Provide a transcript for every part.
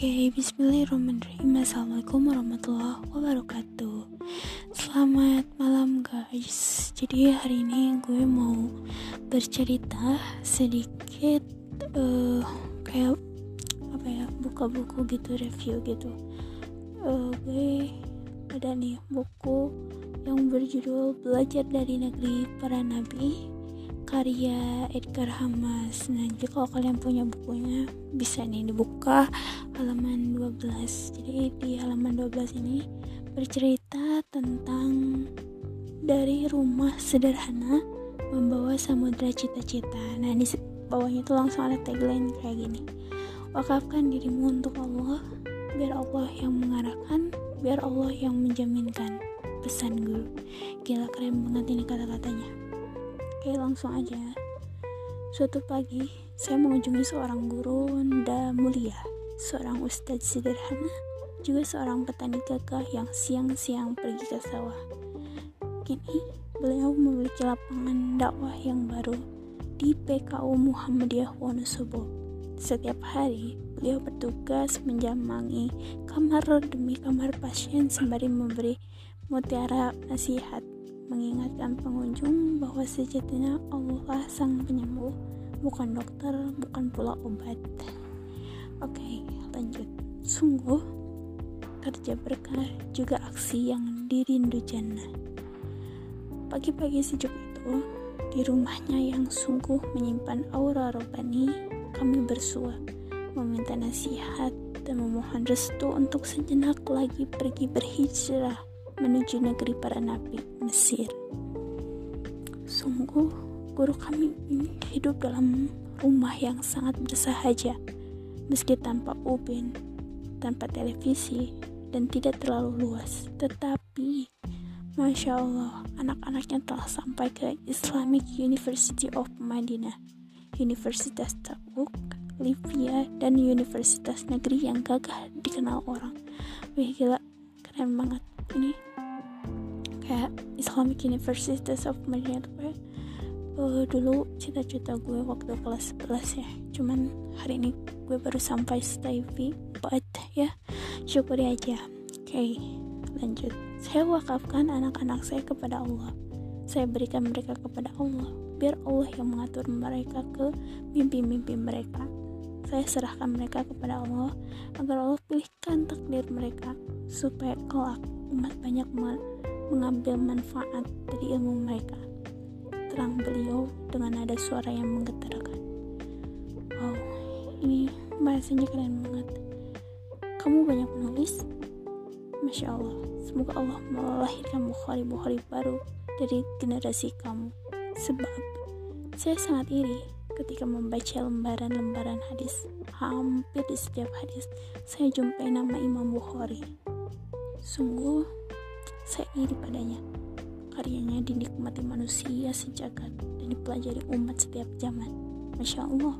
Oke, bismillahirrahmanirrahim. Assalamualaikum warahmatullahi wabarakatuh. Selamat malam guys. Jadi hari ini gue mau bercerita sedikit uh, Kayak apa ya, buka buku gitu, review gitu. Uh, Gue ada nih buku yang berjudul Belajar dari Negeri Para Nabi karya Edgar Hamas. Nah jadi kalau kalian punya bukunya bisa nih dibuka halaman 12 jadi di halaman 12 ini bercerita tentang dari rumah sederhana membawa samudra cita-cita. Nah di bawahnya itu langsung ada tagline kayak gini. Wakafkan dirimu untuk Allah biar Allah yang mengarahkan biar Allah yang menjaminkan pesan guru. Gila keren banget ini kata-katanya. Oke langsung aja. Suatu pagi saya mengunjungi seorang guru Nda mulia Seorang ustadz sederhana Juga seorang petani gagah yang siang-siang pergi ke sawah Kini beliau memiliki lapangan dakwah yang baru di PKU Muhammadiyah Wonosobo. Setiap hari, beliau bertugas menjamangi kamar demi kamar pasien sembari memberi mutiara nasihat mengingatkan pengunjung bahwa sejatinya Allah sang penyembuh, bukan dokter, bukan pula obat. Oke, lanjut. Sungguh, kerja berkah juga aksi yang dirindu jannah. Pagi-pagi sejuk itu, di rumahnya yang sungguh menyimpan aura rohani, kami bersua, meminta nasihat dan memohon restu untuk sejenak lagi pergi berhijrah menuju negeri para nabi, Mesir. Sungguh, guru kami hidup dalam rumah yang sangat bersahaja, meski tanpa ubin, tanpa televisi, dan tidak terlalu luas. Tetapi, Masya Allah, anak-anaknya telah sampai ke Islamic University of Madinah, Universitas Tabuk, Libya, dan Universitas Negeri yang gagah dikenal orang. Wih gila, keren banget ini kayak Islamic University of Madinah tuh kayak uh, dulu cita-cita gue waktu kelas 11 ya. Cuman hari ini gue baru sampai stay but ya syukuri aja. Oke okay, lanjut. Saya wakafkan anak-anak saya kepada Allah. Saya berikan mereka kepada Allah biar Allah yang mengatur mereka ke mimpi-mimpi mereka. Saya serahkan mereka kepada Allah agar Allah pilihkan takdir mereka supaya kelak umat banyak mengambil manfaat dari ilmu mereka. Terang beliau dengan nada suara yang menggetarkan. Wow, ini bahasanya keren banget. Kamu banyak menulis? Masya Allah, semoga Allah melahirkan Bukhari-Bukhari baru dari generasi kamu. Sebab saya sangat iri ketika membaca lembaran-lembaran hadis. Hampir di setiap hadis saya jumpai nama Imam Bukhari. Sungguh saya iri padanya. Karyanya dinikmati manusia sejagat dan dipelajari umat setiap zaman. Masya Allah.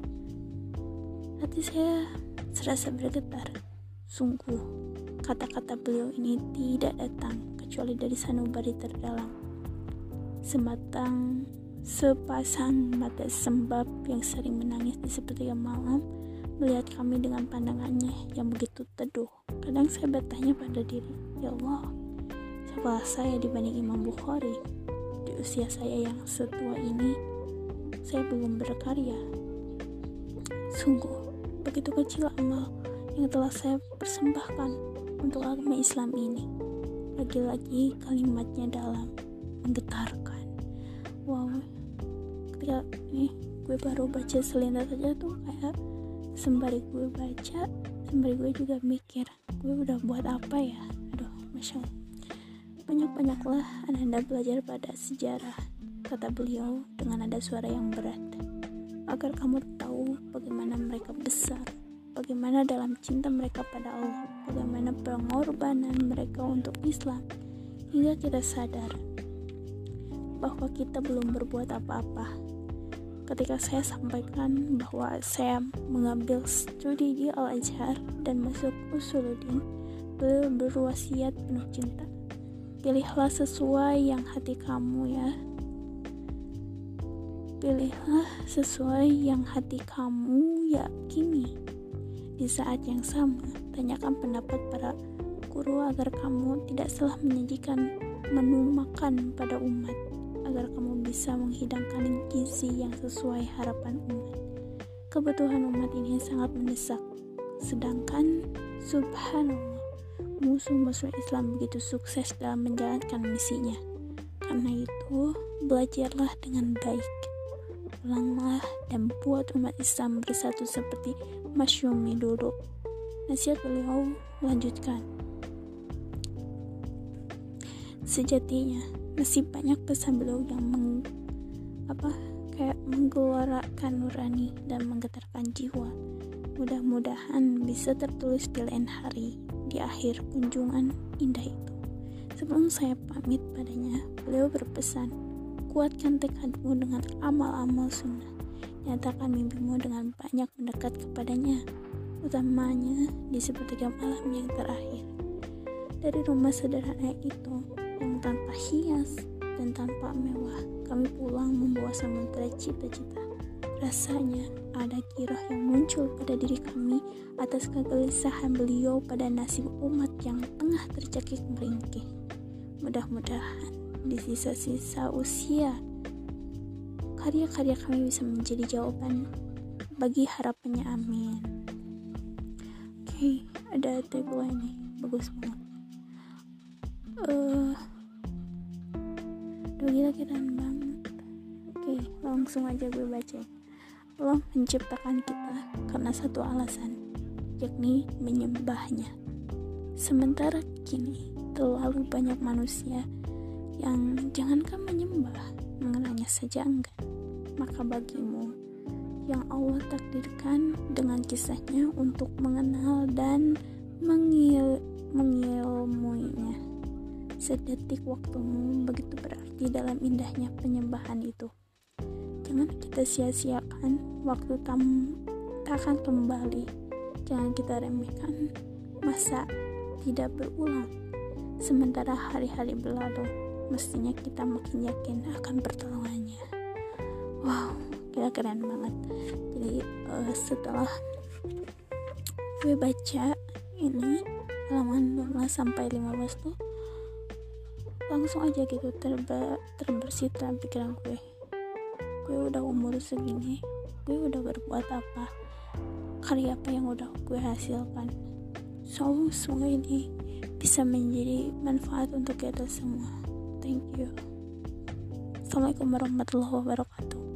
Hati saya serasa bergetar. Sungguh, kata-kata beliau ini tidak datang kecuali dari sanubari terdalam. Sematang sepasang mata sembab yang sering menangis di sepertiga malam melihat kami dengan pandangannya yang begitu teduh. Kadang saya bertanya pada diri, Ya Allah, Siapa saya dibanding Imam Bukhari? Di usia saya yang setua ini, saya belum berkarya. Sungguh, begitu kecil amal yang telah saya persembahkan untuk agama Islam ini. Lagi-lagi kalimatnya dalam, menggetarkan. Wow, ketika ini gue baru baca selintas saja tuh kayak sembari gue baca, sembari gue juga mikir, gue udah buat apa ya? Aduh, masya Allah banyak-banyaklah Anda belajar pada sejarah, kata beliau dengan nada suara yang berat, agar kamu tahu bagaimana mereka besar, bagaimana dalam cinta mereka pada Allah, bagaimana pengorbanan mereka untuk Islam, hingga kita sadar bahwa kita belum berbuat apa-apa. Ketika saya sampaikan bahwa saya mengambil studi di Al-Azhar dan masuk Usuluddin, beliau berwasiat penuh cinta Pilihlah sesuai yang hati kamu ya. Pilihlah sesuai yang hati kamu yakini. Di saat yang sama, tanyakan pendapat para guru agar kamu tidak salah menyajikan menu makan pada umat, agar kamu bisa menghidangkan gizi yang sesuai harapan umat. Kebutuhan umat ini sangat mendesak, sedangkan subhanallah, musuh-musuh Islam begitu sukses dalam menjalankan misinya. Karena itu, belajarlah dengan baik. Ulanglah dan buat umat Islam bersatu seperti Masyumi dulu. Nasihat beliau melanjutkan. Sejatinya, masih banyak pesan beliau yang meng, apa kayak menggelorakan nurani dan menggetarkan jiwa. Mudah-mudahan bisa tertulis di lain hari di akhir kunjungan indah itu. Sebelum saya pamit padanya, beliau berpesan, Kuatkan tekadmu dengan amal-amal sunnah. Nyatakan mimpimu dengan banyak mendekat kepadanya, utamanya di sepertiga malam yang terakhir. Dari rumah sederhana itu, yang tanpa hias dan tanpa mewah, kami pulang membawa sementara cita-cita. Rasanya ada kirah yang muncul pada diri kami atas kegelisahan beliau pada nasib umat yang tengah tercekik meringkih. Mudah-mudahan di sisa-sisa usia karya-karya kami bisa menjadi jawaban bagi harapannya amin. Oke okay, ada tagline nih bagus banget. Uh, udah gila keren banget. Oke okay, langsung aja gue baca Allah menciptakan kita karena satu alasan yakni menyembahnya sementara kini terlalu banyak manusia yang jangankan menyembah, mengenalnya saja enggak. Maka bagimu yang Allah takdirkan dengan kisahnya untuk mengenal dan mengil mengilmuinya. Sedetik waktumu begitu berarti dalam indahnya penyembahan itu. Jangan kita sia-siakan waktu tam tak akan kembali. Jangan kita remehkan masa tidak berulang. Sementara hari-hari berlalu, mestinya kita makin yakin akan pertolongannya wow kita keren banget jadi uh, setelah gue baca ini halaman 12 sampai 15 tuh langsung aja gitu terba terbersih dalam pikiran gue gue udah umur segini gue udah berbuat apa karya apa yang udah gue hasilkan so semoga ini bisa menjadi manfaat untuk kita semua Thank you. Assalamualaikum warahmatullahi wabarakatuh.